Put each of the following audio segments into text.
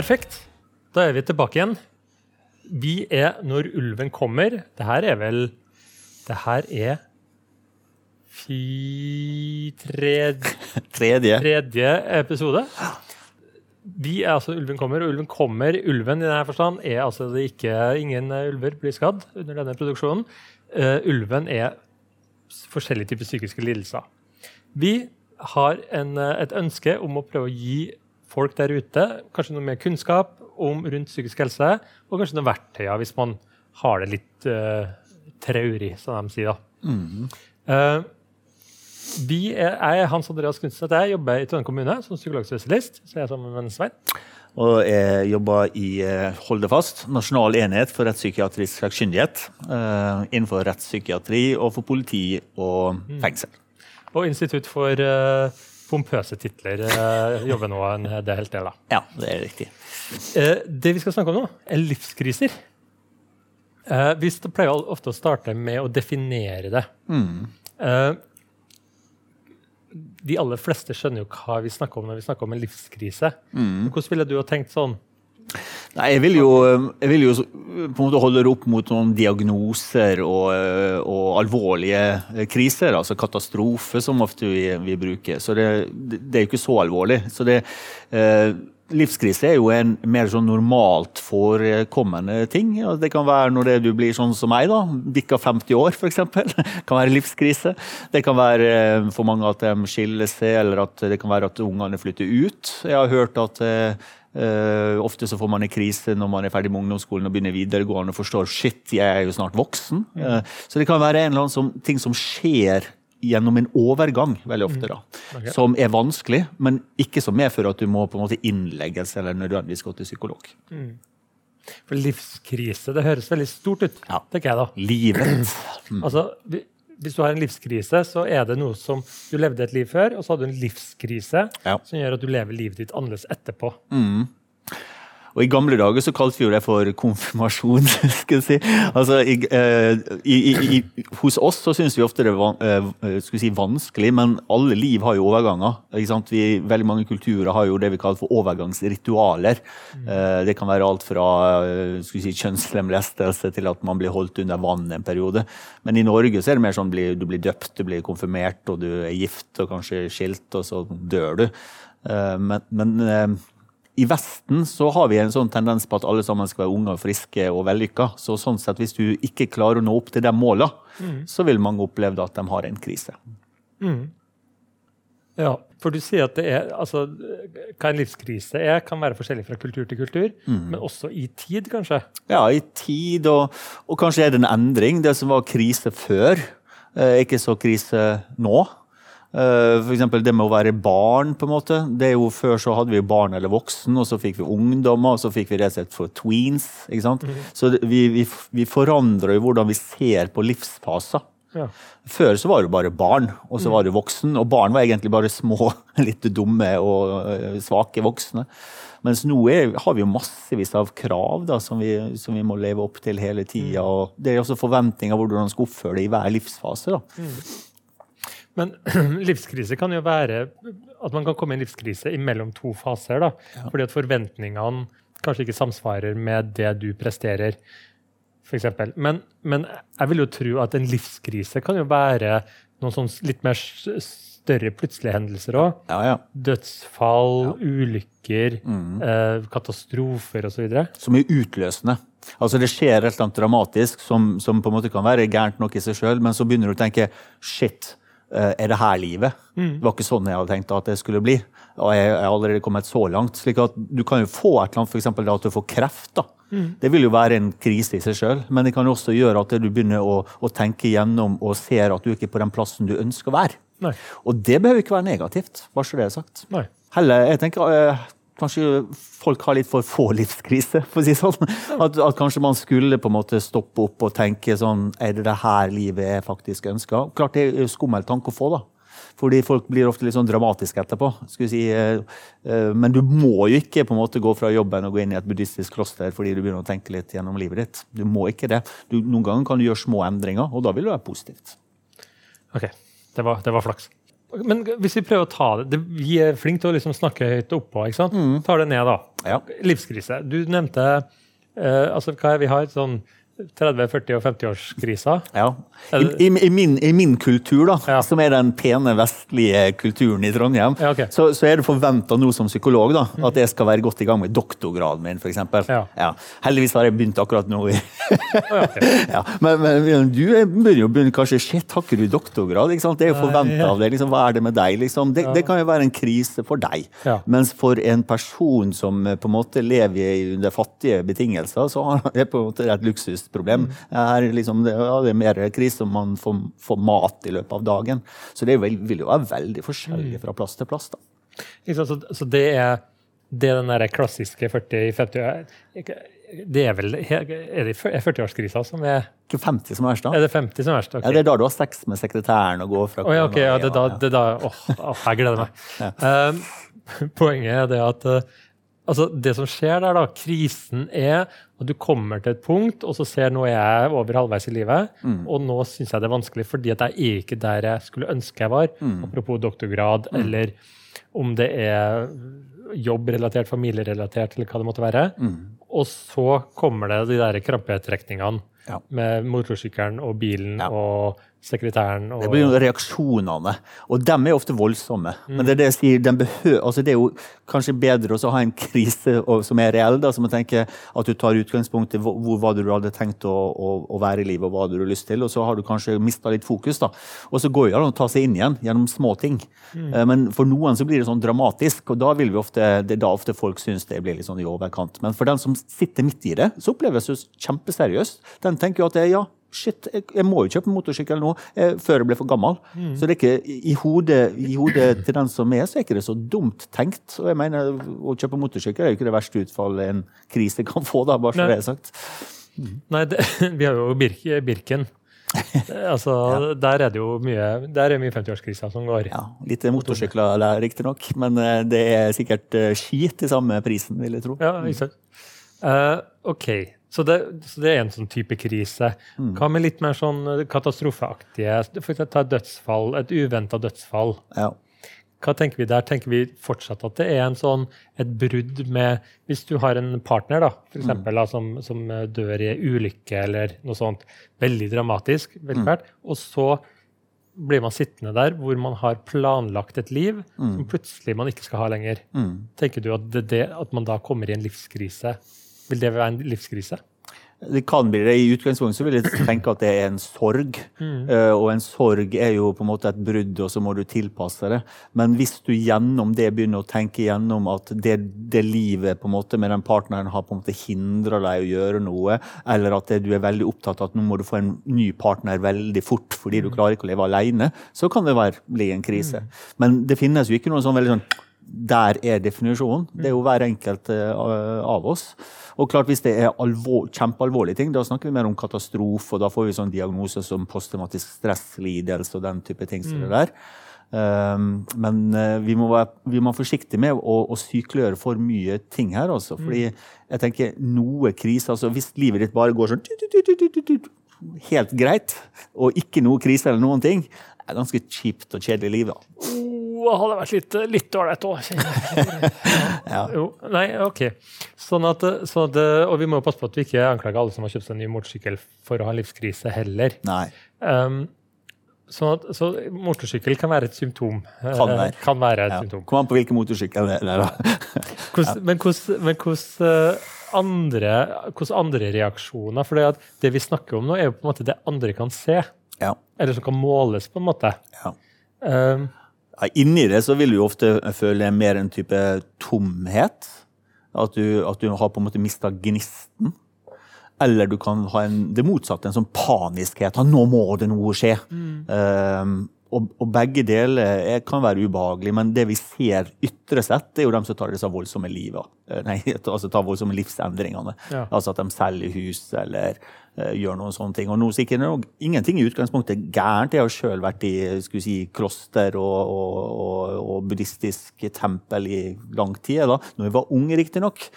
Perfekt. Da er vi tilbake igjen. Vi er Når ulven kommer. Det her er vel Det her er fi... Tredje, Tredje. tredje episode. Vi er altså Ulven kommer, og ulven kommer. Ulven i denne forstand er altså det ikke Ingen ulver blir skadd under denne produksjonen. Uh, ulven er forskjellige typer psykiske lidelser. Vi har en, eh, et ønske om å prøve å gi folk der ute kanskje noe mer kunnskap om rundt psykisk helse, og kanskje noen verktøyer hvis man har det litt uh, traurig, som de sier. da. Uh, vi er, jeg er Hans Andreas Knutsen. Jeg jobber i Trondheim kommune som psykologspesialist. Så jeg er sammen med Svein. Og jeg jobber i eh, Hold det fast, Nasjonal enhet for rettspsykiatrisk sakkyndighet. Uh, innenfor rettspsykiatri og for politi og fengsel. Og Institutt for eh, pompøse titler eh, jobber nå en del del. da. Ja, det er riktig. Eh, det vi skal snakke om nå, er livskriser. Eh, vi pleier ofte å starte med å definere det. Eh, de aller fleste skjønner jo hva vi snakker om når vi snakker om en livskrise. Hvordan ville du ha tenkt sånn? Nei, jeg vil jo, jeg vil jo på en måte holde det opp mot noen diagnoser og, eh, og alvorlige eh, kriser, altså katastrofe, som ofte vi, vi bruker. Så det, det er jo ikke så alvorlig. Så det, eh, livskrise er jo en mer sånn normalt forekommende ting. Det kan være når du blir sånn som meg, da, bikka 50 år f.eks. kan være livskrise. Det kan være eh, for mange at de skiller seg, eller at det kan være at ungene flytter ut. Jeg har hørt at eh, Eh, ofte så får man en krise når man er ferdig med ungdomsskolen og begynner videregående og forstår shit, jeg er jo snart voksen. Eh, så det kan være en eller annen som, ting som skjer gjennom en overgang, veldig ofte. da, Ok. Som er vanskelig, men ikke som medfører at du må på en måte innlegges eller nødvendigvis gå til psykolog. For livskrise, det høres veldig stort ut. Ja. tenker jeg da. Livet. Altså, vi- hvis du har en livskrise, så er det noe som Du levde et liv før, og så hadde du en livskrise Ja. som gjør at du lever livet ditt annerledes etterpå. Og I gamle dager så kalte vi jo det for konfirmasjon. skal jeg si. Altså, i, eh, i, i, i, hos oss så syns vi ofte det er eh, si vanskelig, men alle liv har jo overganger. Ikke sant? Vi, veldig mange kulturer har jo det vi kaller for overgangsritualer. Mm. det kan være alt fra eh, si, kjønnslemlestelse til at man blir holdt under vann en periode. Men i Norge så er det mer sånn at du blir døpt, du blir konfirmert, og du er gift og kanskje skilt, og så dør du. Eh, men men eh, i Vesten så har vi en sånn tendens på at alle sammen skal være unge, og friske og vellykka. Så sånn sett, hvis du ikke klarer å nå opp til de måla, så vil mange oppleve at de har en krise. Ja, for du sier at det er, altså, hva en livskrise er, kan være forskjellig fra kultur til kultur, men også i tid, kanskje. Ja, i tid, og, og kanskje er det en endring. Det som var krise før, eh, er ikke så krise nå. Eh, eksempel det med å være barn. på en måte. Det er jo Før så hadde vi barn eller voksen, og så fikk vi ungdommer, og så fikk vi rett og slett for tweens. ikke sant? Så vi, vi, vi forandrer jo hvordan vi ser på livsfaser. Ja. Før så var det bare barn, og så var det voksen. Og barn var egentlig bare små, litt dumme og øh, svake voksne. Mens nå er, har vi jo massevis av krav da, som, vi, som vi må leve opp til hele tida. Det er også forventninger hvordan man skal oppføre det i hver livsfase. da. Men livskrise kan jo være at man kan komme i en livskrise mellom to faser. da, Fordi at forventningene kanskje ikke samsvarer med det du presterer. For eksempel. men, men jeg vil jo tro at en livskrise kan jo være noen sånn litt mer større plutselige hendelser òg. Ja, ja. Dødsfall, ulykker, eh, katastrofer osv. Som er utløsende. Altså Det skjer et eller annet dramatisk som, som på en måte kan være gærent nok i seg sjøl, men så begynner du å tenke shit, er det her livet? Det var ikke sånn jeg hadde tenkt at det skulle bli. Og jeg er allerede kommet så langt. slik at Du kan jo få et eller annet, eksempel, at du får kreft. da. Det vil jo være en krise i seg sjøl, men det kan jo også gjøre at du begynner å, å tenke gjennom og ser at du ikke er på den plassen du ønsker å være. Nei. Og det behøver ikke være negativt, bare så det er sagt. Heller, jeg tenker eh, Kanskje folk har litt for få livskrise, for å si sånn. At, at kanskje man skulle på en måte stoppe opp og tenke sånn Er det det her livet jeg faktisk ønsker? Klart det er skummel tanke å få, da. Fordi folk blir ofte litt sånn dramatiske etterpå. skulle si, eh, eh, Men du må jo ikke på en måte gå fra jobben og gå inn i et buddhistisk kloster fordi du begynner å tenke litt gjennom livet ditt. Du må ikke det. Du, noen ganger kan du gjøre små endringer, og da vil det være positivt. OK. Det var, det var flaks. Men hvis vi prøver å ta det, det Vi er flinke til å liksom snakke høyt oppå. ikke sant? Tar det ned, da. Ja. Livskrise. Du nevnte eh, altså hva er vi har? et Sånn 30-, 40- og 50-årskrisa. Ja. I, i, i, min, I min kultur, da, Ja. som er den pene vestlige kulturen i Trondheim, Ja, okay. så, så er det forventa nå som psykolog da, at jeg skal være godt i gang med doktorgraden min, f.eks. Ja. Ja. Heldigvis har jeg begynt akkurat nå. ja, men, men du er- begynner jo begynne kanskje Shit, har ikke du doktorgrad? Ikke sant? Det er jo forventa av deg. Liksom, hva er det med deg? Liksom? Det, det kan jo være en krise for deg. Mens for en person som eh, på en måte lever under fattige betingelser, så har det på en måte et luksusproblem. Er liksom, det, ja, det er mer krise om man får, får mat i løpet av dagen. Så det vil, vil jo være veldig forskjellig fra plass til plass. da. Så, så det er det den der klassiske 40-50 Det er vel Er det 40-årskrisa som er Ikke 50 som er verst, da. Er det 50 som er verst? Okay. Ja, det er da du har sex med sekretæren og går fra oh, ja, okay, Ja, det er da, det er da åh, åh, jeg gleder meg. Um, poenget er det at uh, altså det som skjer der, da, krisen er at du kommer til et punkt, og så ser nå er jeg over halvveis i livet, og nå syns jeg det er vanskelig fordi at jeg er ikke der jeg skulle ønske jeg var. Apropos doktorgrad, eller om det er jobbrelatert, familierelatert, eller hva det måtte være. Og så kommer det de der krampetrekningene Ja. med motorsykkelen og bilen Ja. og sekretæren. Og, Det blir jo reaksjonene, og dem er ofte voldsomme. Mm. Men det er det jeg sier, den behøver, altså det er jo kanskje bedre å ha en krise som er reell, da, som å tenke at du tar utgangspunkt i hvor, hva du hadde tenkt å, å, å være i livet, og hva hadde har lyst til, og så har du kanskje mista litt fokus. da. Og så går det an å ta seg inn igjen gjennom små ting. Mm. Eh, Men for noen så blir det sånn dramatisk, og da vil vi ofte, det er da ofte folk syns det blir litt sånn i overkant. Men for den som sitter midt i det, så oppleves det kjempeseriøst. Den tenker jo at det, ja, shit, jeg, må jo kjøpe motorsykkel nå eh, før jeg blir for gammel. Så det er ikke, i, i, hodet, i hodet til den som er, så er ikke det så dumt tenkt. Og jeg mener, å kjøpe motorsykkel er jo ikke det verste utfallet en krise kan få, da, bare så Nei. det er sagt. Nei, det, vi har jo Birk, Birken. altså, Der er det jo mye Der er mye 50-årskrisa som går. Ja, litt motorsykler riktignok, men eh, det er sikkert eh, skit til samme prisen, vil jeg tro. Ja, ikke sant? Eh, OK, så det, så det er en sånn type krise. Hva med litt mer sånn eh, katastrofeaktige eksempel ta et dødsfall, et uventa dødsfall. Ja. Hva tenker vi der? Tenker vi fortsatt at det er en sånn, et brudd med Hvis du har en partner da, for eksempel, da, som, som eh, dør i ulykke eller noe sånt, veldig dramatisk, veldig fælt, og så blir man sittende der hvor man har planlagt et liv som plutselig man ikke skal ha lenger. Tenker du at, det, det, at man da kommer i en livskrise, vil det være en livskrise? Det kan bli det. I utgangspunktet så vil jeg tenke at det er en sorg. Eh, og en sorg er jo på en måte et brudd, og så må du tilpasse det. Men hvis du gjennom det begynner å tenke gjennom at det, det livet på en måte med den partneren har på en måte hindra deg å gjøre noe, eller at det, du er veldig opptatt av at nå må du få en ny partner veldig fort fordi du klarer ikke å leve alene, så kan det være, bli en krise. Men det finnes jo ikke noe sånn veldig sånn der er definisjonen. Det er jo hver enkelt eh, av oss. Og klart Hvis det er alvor, kjempealvorlige ting, da snakker vi mer om katastrofe. og Da får vi sånn diagnoser som posttraumatisk stresslidelse og den type ting. som det der. Um, men eh, vi, må være, vi må være forsiktige med å, å sykeliggjøre for mye ting her. Altså, fordi jeg tenker noe krise, altså Hvis livet ditt bare går sånn helt greit, og ikke noe krise eller noen ting, er ganske kjipt og kjedelig liv. da. Hadde vært litt, ålreit òg. Ja. Jo, nei, OK. Sånn at, så det, og vi må passe på at vi ikke anklager alle som har kjøpt seg en ny motorsykkel for å ha en livskrise heller. Nei. Um, sånn at, så motorsykkel kan være et symptom. Kan være. Eh, Kan være et Ja. symptom. Kom an på hvilken motorsykkel det er. Hvordan, Men hvordan eh, andre, hvordan andre reaksjoner? For det, vi snakker om nå, er jo på en måte det andre kan se, Ja. eller som kan måles, på en måte. Ja. Um, Ja, inni det så vil du ofte føle mer en type tomhet. At du, at du har på en måte mista gnisten. Eller du kan ha en, det motsatte, en sånn paniskhet. 'Nå må det noe skje'. Um, og, og begge deler er, kan være ubehagelig, men det vi ser ytre sett, er jo dem som tar disse voldsomme livet. Eh, Nei, altså tar voldsomme livsendringene. Ja. Altså at de selger hus, eller uh, gjør noen sånne ting. Og nå sikkert nok Ingenting i utgangspunktet gærent. Jeg har sjøl vært i skulle si, kloster og, og, og buddhistisk tempel i lang tid. da, når jeg var ung, riktignok.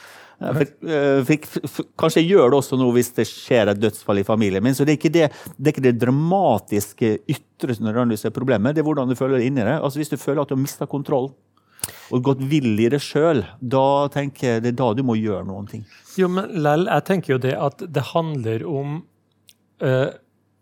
Kanskje jeg gjør det også nå hvis det skjer et dødsfall i familien min. Så det er ikke det, det, er ikke det dramatiske ytre som er problemet, det er hvordan du føler det inni deg. Altså Hvis du føler at du har mista kontroll og gått vill i det sjøl, da tenker jeg det er da du må gjøre noen ting. Jo, men lell, jeg tenker jo det at det handler om uh,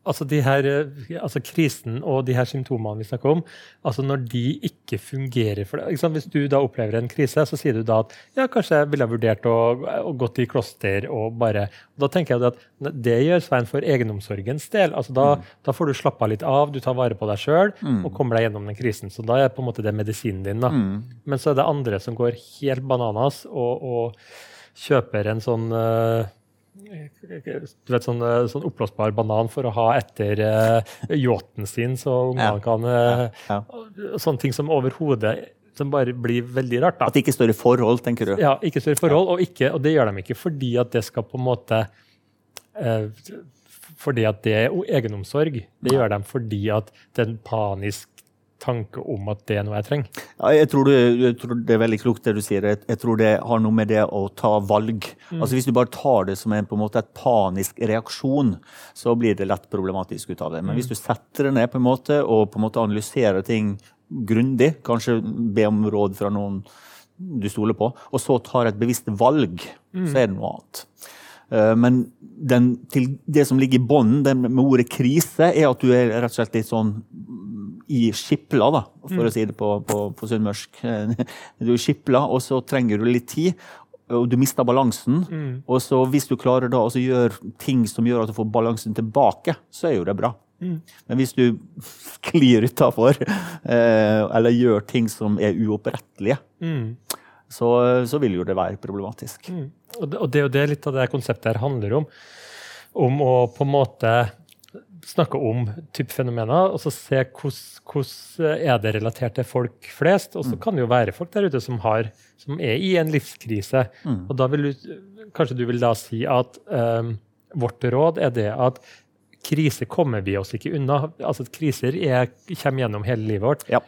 altså de her, eh, altså krisen og de her symptomene vi snakker om, altså når de ikke fungerer for deg Hvis du da opplever en krise, så sier du da at ja, kanskje jeg ville vurdert å, å gått i kloster og bare Da tenker jeg at det gjør Svein for egenomsorgens del. altså Da, mm. da får du slappa litt av, du tar vare på deg sjøl mm. og kommer deg gjennom den krisen. Så da er på en måte det medisinen din. da. Mm. Men så er det andre som går helt bananas og, og kjøper en sånn uh, du vet, sånn, eh, sånn oppblåsbar banan for å ha etter uh, yachten sin, så ungene ja. kan uh, ja. Ja. Sånne ting som overhodet som bare blir veldig rart. Da. At det ikke står i forhold, tenker du? Ja, ikke står i forhold, og, ikke, og det gjør de ikke fordi at det skal på en måte uh, fordi at det er egenomsorg. Det gjør de fordi at det er en panisk tanke om at det er noe jeg trenger? Ja, jeg, tror du, jeg, tror det er veldig klokt det du sier. Jeg, jeg, tror det har noe med det å ta valg. Mm. Altså Hvis du bare tar det som en, på en måte et panisk reaksjon, så blir det lett problematisk ut av det. Men mm. hvis du setter det ned på en måte og på en måte analyserer ting grundig, kanskje be om råd fra noen du stoler på, og så tar et bevisst valg, mm. så er det noe annet. Eh, men den, det som ligger i bånden med ordet krise, er at du er rett og slett litt sånn i skipla, da, for mm. å si det på, på, på sunnmørsk. Du er skipla, og så trenger du litt tid. Og du mister balansen. Mm. Og så hvis du klarer da å gjøre ting som gjør at du får balansen tilbake, så er jo det bra. Mm. Men hvis du sklir utafor, eh, eller gjør ting som er uopprettelige, mm. så, så, vil jo det være problematisk. Mm. Og, det, og det er jo det litt av det konseptet her handler om. Om å på en måte snakke om type fenomener, og så se hvordan er det relatert til folk flest. Og så mm. kan det jo være folk der ute som, har, som er i en livskrise. Mm. Og da vil du, kanskje du vil da si at um, vårt råd er det at krise kommer vi oss ikke unna. Altså Kriser er, kommer gjennom hele livet vårt. Ja.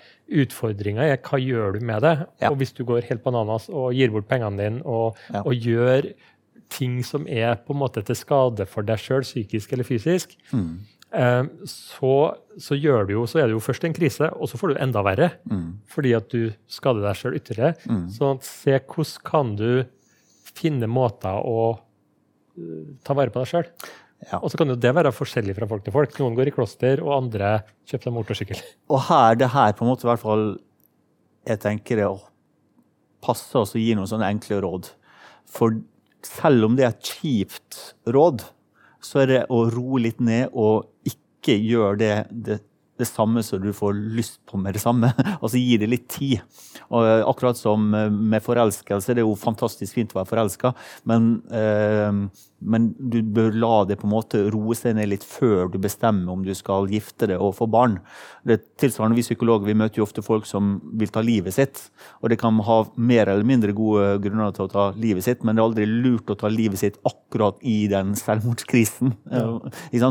Utfordringa er hva gjør du med det? Ja. Og hvis du går helt bananas og gir bort pengene dine og, ja. og gjør ting som er på en måte til skade for deg sjøl, psykisk eller fysisk, mm. Eh, så, så, jo, så er det jo først en krise, og så får du enda verre. Mm. Fordi at du skader deg sjøl ytterligere. Mm. Så se hvordan kan du finne måter å uh, ta vare på deg sjøl. Ja. Og så kan jo det være forskjellig fra folk til folk. Noen går i kloster, og andre kjøper seg motorsykkel. Og her, det her på en måte i hvert fall Jeg tenker det passer oss å gi noen sånne enkle råd. For selv om det er et kjipt råd, så er det å roe litt ned og ikke gjør det, det, det samme som du får lyst på med det samme. Altså gi det litt tid. Og eh, akkurat som med forelskelse, det er jo fantastisk fint å være forelska, men eh, men du bør la det på en måte roe seg ned litt før du bestemmer om du skal gifte deg og få barn. Det tilsvarende Vi psykologer vi møter jo ofte folk som vil ta livet sitt. Og det kan ha mer eller mindre gode grunner til å ta livet sitt, men det er aldri lurt å ta livet sitt akkurat i den selvmordskrisen. Ja.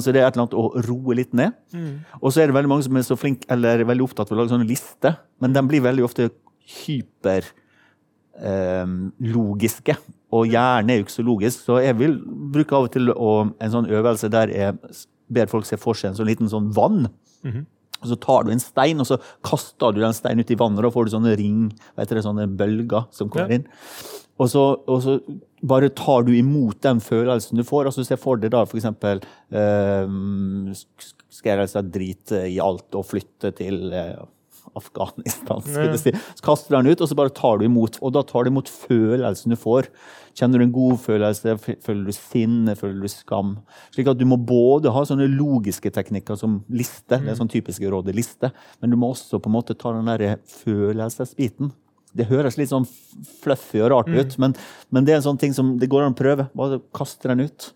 Så det er et eller annet å roe litt ned. Mm. Og så er det veldig mange som er så flinke eller veldig opptatt av å lage sånne lister, men de blir veldig ofte hyper logiske. Og hjernen er jo ikke så logisk, så jeg vil bruke av og til å, en sånn øvelse der jeg ber folk se for seg en sånn liten sånn vann. Mm -hmm. Og Så tar du en stein og så kaster du den steinen ut i vannet. og Da får du sånne ring, vet dere, sånne bølger som kommer ja. inn. Og så, og så, bare tar du imot den følelsen du får. altså Se for deg da f.eks. Eh, skal jeg drite i alt og flytte til eh, Afghanistan. skulle si. Så kaster du den ut, og så bare tar du imot. Og da tar du imot følelsen du får. Kjenner du en god følelse? Føler du sinne? Føler du skam? Slik at Du må både ha sånne logiske teknikker som liste, det er sånn typiske rådet liste, men du må også på en måte ta den der følelsesbiten. Det høres litt sånn fluffy og rart ut, mm. men, men, det er en sånn ting som det går an å prøve. Bare kaste den ut.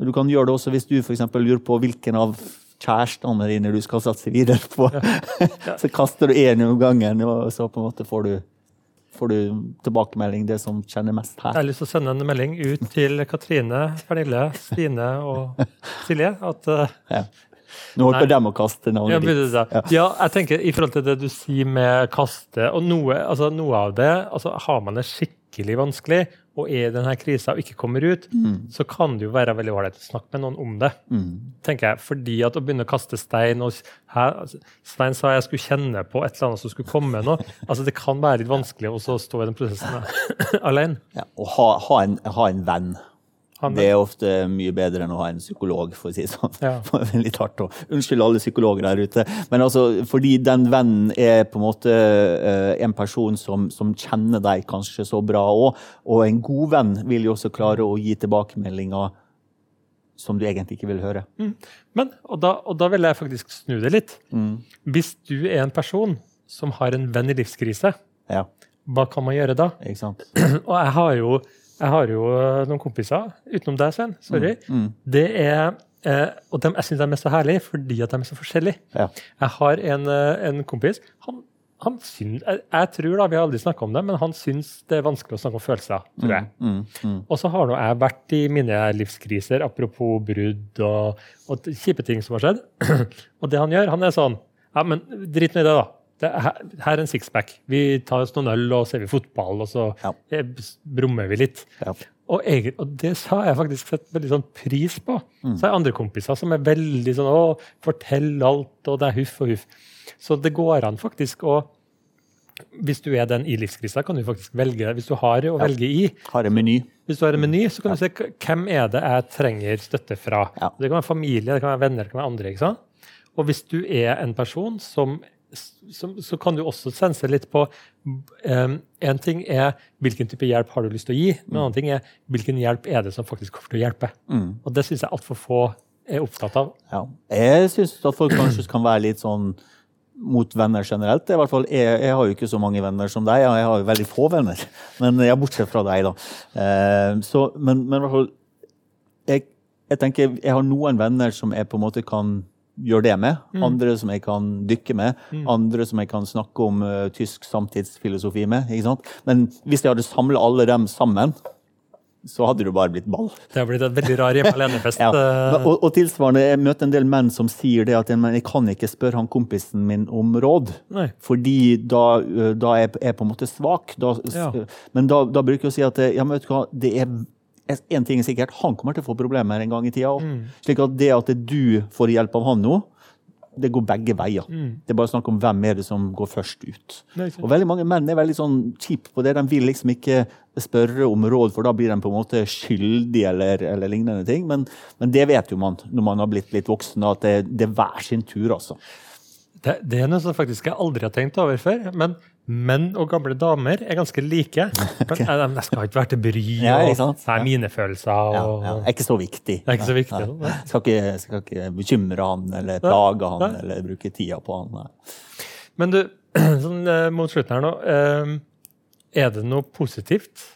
Du kan gjøre det også hvis du for lurer på hvilken av kjærestene dine du skal satse videre på. Så kaster du én om gangen, og så på en måte får du får du tilbakemelding, det som kjenner mest her. Jeg har lyst til å sende en melding ut til Katrine, Pernille, Stine og Silje. at eh, Ja. Nå holdt de å kaste Ja, navnet ditt. Ja. ja, jeg tenker i forhold til det du sier med kaste, og noe, altså, noe av det altså, Har man det skikkelig vanskelig og er i denne krisa og ikke kommer ut, så kan det jo være veldig ålreit å snakke med noen om det. Mm. tenker jeg, fordi at å begynne å kaste stein og her, altså, Stein sa jeg skulle kjenne på et eller annet som skulle komme nå. altså Det kan være litt vanskelig å stå i den prosessen alene. Ja, og ha, ha, en, ha en venn. Han- Det er ofte mye bedre enn å ha en psykolog, for å si det sånn. Ja. Litt hardt å Unnskyld alle psykologer der ute. Men altså, fordi den vennen er på en måte eh, en person som, som kjenner deg kanskje så bra òg. Og en god venn vil jo også klare å gi tilbakemeldinger som du egentlig ikke vil høre. Men, og da, og da vil jeg faktisk snu det litt. Mm. Hvis du er en person som har en venn i livskrise, Ja, hva kan man gjøre da? Og jeg har jo, jeg har jo eh, noen kompiser utenom deg, Sven. Sorry. Mm. Det er eh, Og de, jeg syns de er så herlige fordi at de er så forskjellige. Ja. Jeg har en, eh, en kompis. Han, han syns, jeg, jeg tror da, Vi har aldri snakka om det, men han syns det er vanskelig å snakke om følelser. tror jeg. Mm, mm. Og så har nå jeg vært i mine livskriser, apropos brudd og, og kjipe ting som har skjedd. og det han gjør, han er sånn Ja, men drit nå i det, da. Det, her, her er en sixpack. Vi tar oss noen øl og ser vi fotball, og så Ja. eh, brummer vi litt. Ja. Og, jeg, og det har jeg faktisk sett veldig sånn pris på. Mm. Så jeg andre kompiser som er veldig sånn Å, fortell alt, og det er huff og huff. Så det går an faktisk å Hvis du er den i livskrisa, kan du faktisk velge Hvis du har å velge i, Har en meny. hvis du har en meny, så kan du se hvem er det jeg trenger støtte fra. Ja. Det kan være familie, det kan være venner, det kan være andre. ikke sant? Og hvis du er en person som, som Så kan du også sense litt på um, En ting er hvilken type hjelp har du lyst til å gi, men en annen ting er hvilken hjelp er det som faktisk kommer til å hjelpe. Mm. Og det syns jeg altfor få er opptatt av. Ja. Jeg syns at folk kanskje kan være litt sånn mot venner generelt. I hvert fall, jeg, jeg har jo ikke så mange venner som deg, og jeg har jo veldig få venner. Men jeg Bortsett fra deg, da. Uh, så, men, men i hvert fall jeg, jeg tenker jeg har noen venner som jeg på en måte kan gjøre det med. Andre som jeg kan dykke med. Andre som jeg kan snakke om uh, tysk samtidsfilosofi med. ikke sant? Men hvis jeg hadde samla alle dem sammen, så hadde det bare blitt ball. Det har blitt et veldig rar hjemme alene-fest. Ja. eh, Og, og tilsvarende, jeg møter en del menn som sier det at men jeg kan ikke spørre han kompisen min om råd. Nei. Fordi da, ø, da er jeg på en måte svak. Da, Ja. Men da, da bruker jeg å si at ja, men vet du hva, det er en ting er sikkert, han kommer til å få problemer en gang i tida òg. Mm. Slik at det at du får hjelp av han nå, det går begge veier. Det er bare snakk om hvem er det som går først ut. Mm. Og veldig mange menn er veldig sånn kjipe på det. De vil liksom ikke spørre om råd, for da blir de på en måte skyldige eller, eller lignende ting. Men, men det vet jo man når man har blitt litt voksen, at det, det er hver sin tur, altså. Det, det er noe som faktisk jeg aldri har tenkt over før. Men menn og gamle damer er ganske like. Men jeg, jeg skal ikke være til bry. Ja, og er mine følelser. Og, ja. Det er ikke så viktig. Det er ikke så viktig, Nei. Skal, ikke, skal ikke bekymre han eller plage han eller bruke tida på han. Men du, sånn, eh, mot slutten her nå. eh, Er det noe positivt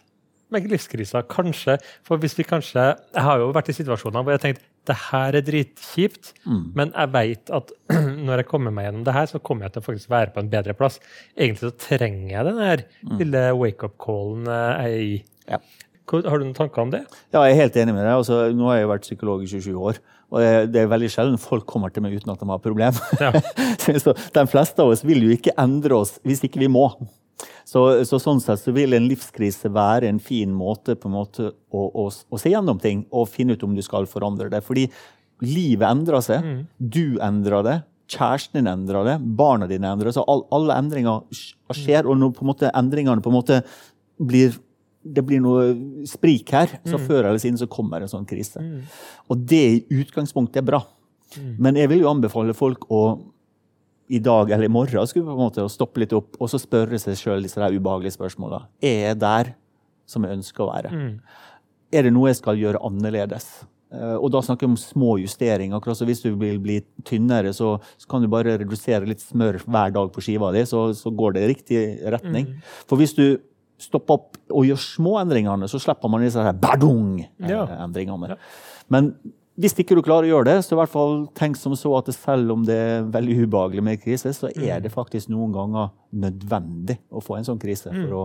med livskrisa? Kanskje. For hvis vi kanskje Jeg har jo vært i situasjoner hvor jeg har tenkt det her er dritkjipt, Mm. men jeg vet at når jeg kommer meg gjennom det her, så kommer jeg til å faktisk være på en bedre plass. Egentlig så trenger jeg den her lille wake-up-callen jeg er i. Ja. Har du noen tanker om det? Ja, jeg er helt enig med deg. Altså, nå har jeg jo vært psykolog i 27 år. Og det- det er veldig sjelden folk kommer til meg uten at de har problemer. Ja. så de fleste av oss vil jo ikke endre oss hvis ikke vi må. Så, så sånn sett så vil en livskrise være en fin måte på en måte å, å, å se gjennom ting og finne ut om du skal forandre det. Fordi livet endrer seg. Du endrer det. Kjæresten din endrer det. Barna dine endrer det. Så all, alle endringer sk- skjer. Og når på en måte endringene på en måte blir det blir noe sprik her, så før eller siden så kommer en sånn krise. Og det i utgangspunktet er bra. Men jeg vil jo anbefale folk å i dag eller i morgen skulle på en måte stoppe litt opp og så spørre seg sjøl disse ubehagelige spørsmåla. Er jeg der som jeg ønsker å være? Er det noe jeg skal gjøre annerledes? Eh, Og da snakker vi om små justeringer. akkurat så Hvis du vil bli tynnere, så, så kan du bare redusere litt smør hver dag på skiva di, så, så går det i riktig retning. For hvis du stopper opp og gjør små endringene, så slipper man disse her Ja. badung-endringene. Men hvis ikke du klarer å gjøre det, så i hvert fall tenk som så at selv om det er veldig ubehagelig med krise, så er det faktisk noen ganger nødvendig å få en sånn krise for å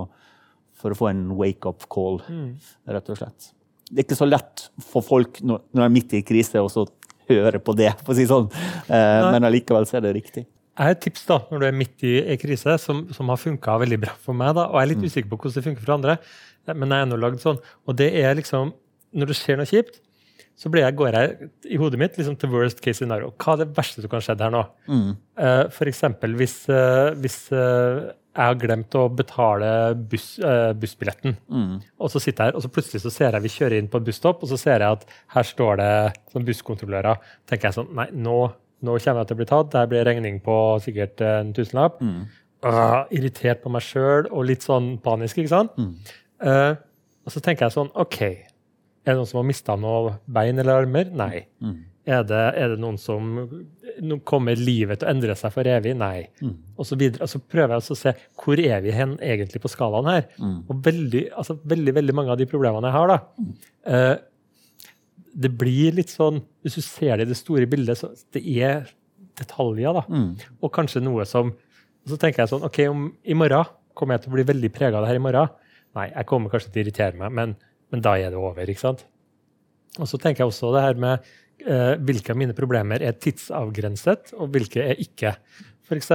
for å få en wake-up call, rett og slett. Det er ikke så lett for folk når, når de er midt i krise, å så høre på det, for å si sånn. Eh, men allikevel så er det riktig. Jeg har et tips da, når du er midt i en krise, som, som har funka veldig bra for meg. da, og Jeg er litt usikker på hvordan det funker for andre, men jeg er nå lagd sånn. Og det er liksom, Når det skjer noe kjipt, så blir jeg, går jeg i hodet mitt liksom til worst case scenario. Hva er det verste som kan skje her nå? Mm. Uh, F.eks. hvis, uh, hvis uh, jeg har glemt å betale buss, bussbilletten. Mm. Og så sitter jeg her, og så plutselig så ser jeg vi kjører inn på busstopp, og så ser jeg at her står det sånn busskontrollører. tenker jeg sånn, nei, nå, nå kommer jeg til å bli tatt. Der blir regning på sikkert en tusenlapp. Mm. Irritert på meg sjøl og litt sånn panisk, ikke sant? Mm. Og så tenker jeg sånn OK, er det noen som har mista noe bein eller armer? Nei. Mm. Er det, er det noen som noen Kommer livet til å endre seg for evig? Nei. Mm. Og så, videre. Og så prøver jeg å se hvor er vi hen egentlig på skalaen her. Mm. Og veldig, altså, veldig, veldig mange av de problemene jeg har, da eh, Det blir litt sånn Hvis du ser det i det store bildet, så det er detaljer, da. Mm. Og kanskje noe som Og så tenker jeg sånn OK, om i morgen kommer jeg til å bli veldig prega av det her i morgen. Nei, jeg kommer kanskje til å irritere meg, men, men da er det over. ikke sant? Og så tenker jeg også det her med eh, hvilke av mine problemer er tidsavgrenset, og hvilke er ikke. F.eks.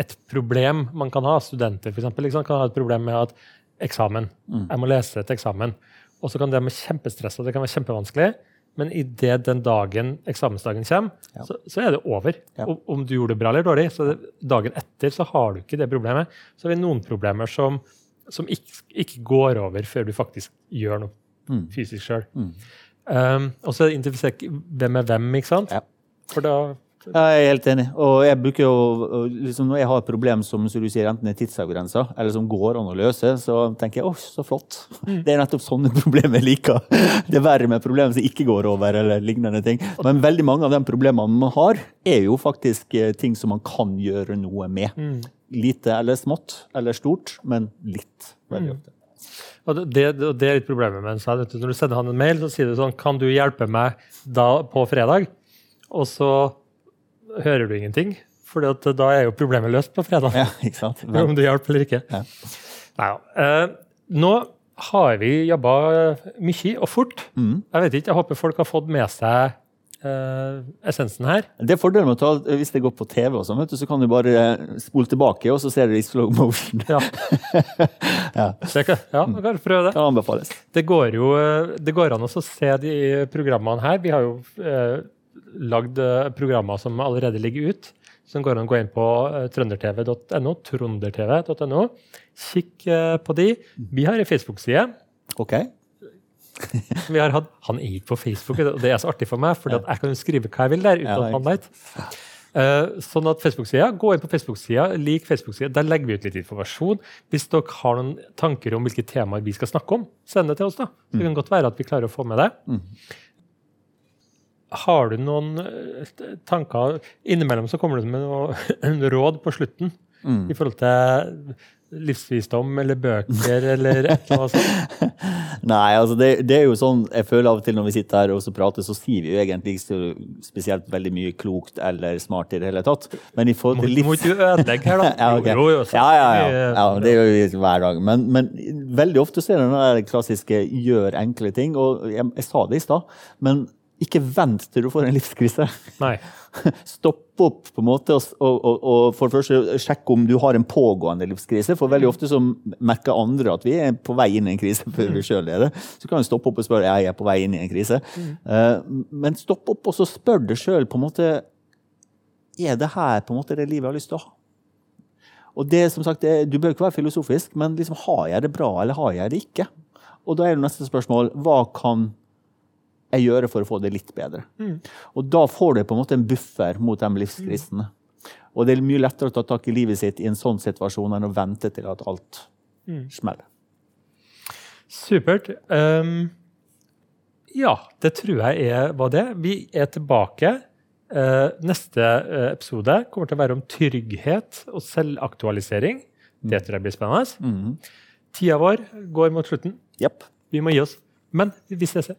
et problem man kan ha, studenter for eksempel, liksom, kan ha et problem med at eksamen. Jeg må lese til eksamen. Og så kan det være kjempestress og det kan være kjempevanskelig. Men idet den dagen eksamensdagen kommer, Ja. så, så er det over. Ja. Om, om du gjorde det bra eller dårlig. Så det, dagen etter så har du ikke det problemet. Så har vi noen problemer som, som ikke, ikke går over før du faktisk gjør noe Mm. fysisk sjøl. Mm. Um, og så identifisere hvem er hvem, ikke sant? Ja. For da Jeg er helt enig. Og jeg bruker jo, liksom Når jeg har et problem som, som du sier, enten er tidsavgrensa, eller som går an å løse, så tenker jeg åh, så flott. Det er nettopp sånne problemer jeg liker. Det er verre med problemer som ikke går over, eller lignende ting. Men veldig mange av de problemene man har, er jo faktisk eh, ting som man kan gjøre noe med. Lite eller smått eller stort, men litt. veldig ofte. Og det, det, det er litt problemet med en sånn, Når du sender han en mail, så sier du sånn Kan du hjelpe meg da på fredag? Og så hører du ingenting. For da er jo problemet løst på fredag. Ja, ikke sant? Om du hjelper eller ikke. Ja. Nei, ja. Eh, nå har vi jobba mye og fort. Mm. Jeg vet ikke, jeg håper folk har fått med seg eh, essensen her. Det er fordelen med å ta, hvis det går på TV, og sånn, du, så kan du bare eh, spole tilbake, og så ser du i slow motion. Ja, Ja, kan, ja kan prøve det. kan anbefales. Det går jo det går an å se de programmene her. Vi har jo eh, lagd eh, programmer som allerede ligger ut. Som går an å gå inn på eh, trøndertv.no, trondertv.no. Kikk eh, på de. Vi har en Facebook-side. Ok? Vi har hatt, Han er ikke på Facebook, og det er så artig for meg, for jeg kan jo skrive hva jeg vil der. uten Ja, at han vet. Uh, sånn at Facebook-sida, Gå inn på Facebook-sida, lik Facebook-sida. Der legger vi ut litt informasjon. Hvis dere har noen tanker om hvilke temaer vi skal snakke om, send det til oss. da. Det kan godt være at vi klarer å få med det. Mm. Har du noen eh, tanker Innimellom så kommer du med noen en råd på slutten Mm. i forhold til livsvisdom eller bøker eller et eller annet sånt. Nei, altså det, det er jo sånn Jeg føler av og til når vi sitter her og så prater, så sier vi jo egentlig ikke spesielt veldig mye klokt eller smart i det hele tatt. Men i forhold til livs... må ikke ødelegge her, da. Ja, okay. Jo, jo, ja, ja, ja. ja, det gjør vi hver dag. Men, men veldig ofte så er det den klassiske 'gjør enkle ting'. Og jeg, jeg sa det i stad, men ikke vent til du får en livskrise. Nei. Stopp opp på en måte og, og, og, for det første sjekke om du har en pågående livskrise. For veldig ofte så merker andre at vi er på vei inn i en krise før vi sjøl er det. Så kan du stoppe opp og spørre jeg er på vei inn i en krise. Eh, men stopp opp og så spør deg sjøl på en måte er det her på en måte det livet jeg har lyst til å ha. Og det som sagt, det, Du bør ikke være filosofisk, men liksom, har jeg det bra, eller har jeg det ikke? Og da er det neste spørsmål hva kan jeg gjøre for å få det litt bedre? Og da får du på en måte en buffer mot de livskrisene. Og det er mye lettere å ta tak i livet sitt i en sånn situasjon enn å vente til at alt smeller. Supert. Um, ja, det tror jeg er, var det. Vi er tilbake. Uh, neste uh, episode kommer til å være om trygghet og selvaktualisering. Det tror jeg blir spennende. Mm. Tida vår går mot slutten. Yep. Vi må gi oss. Men vi ses.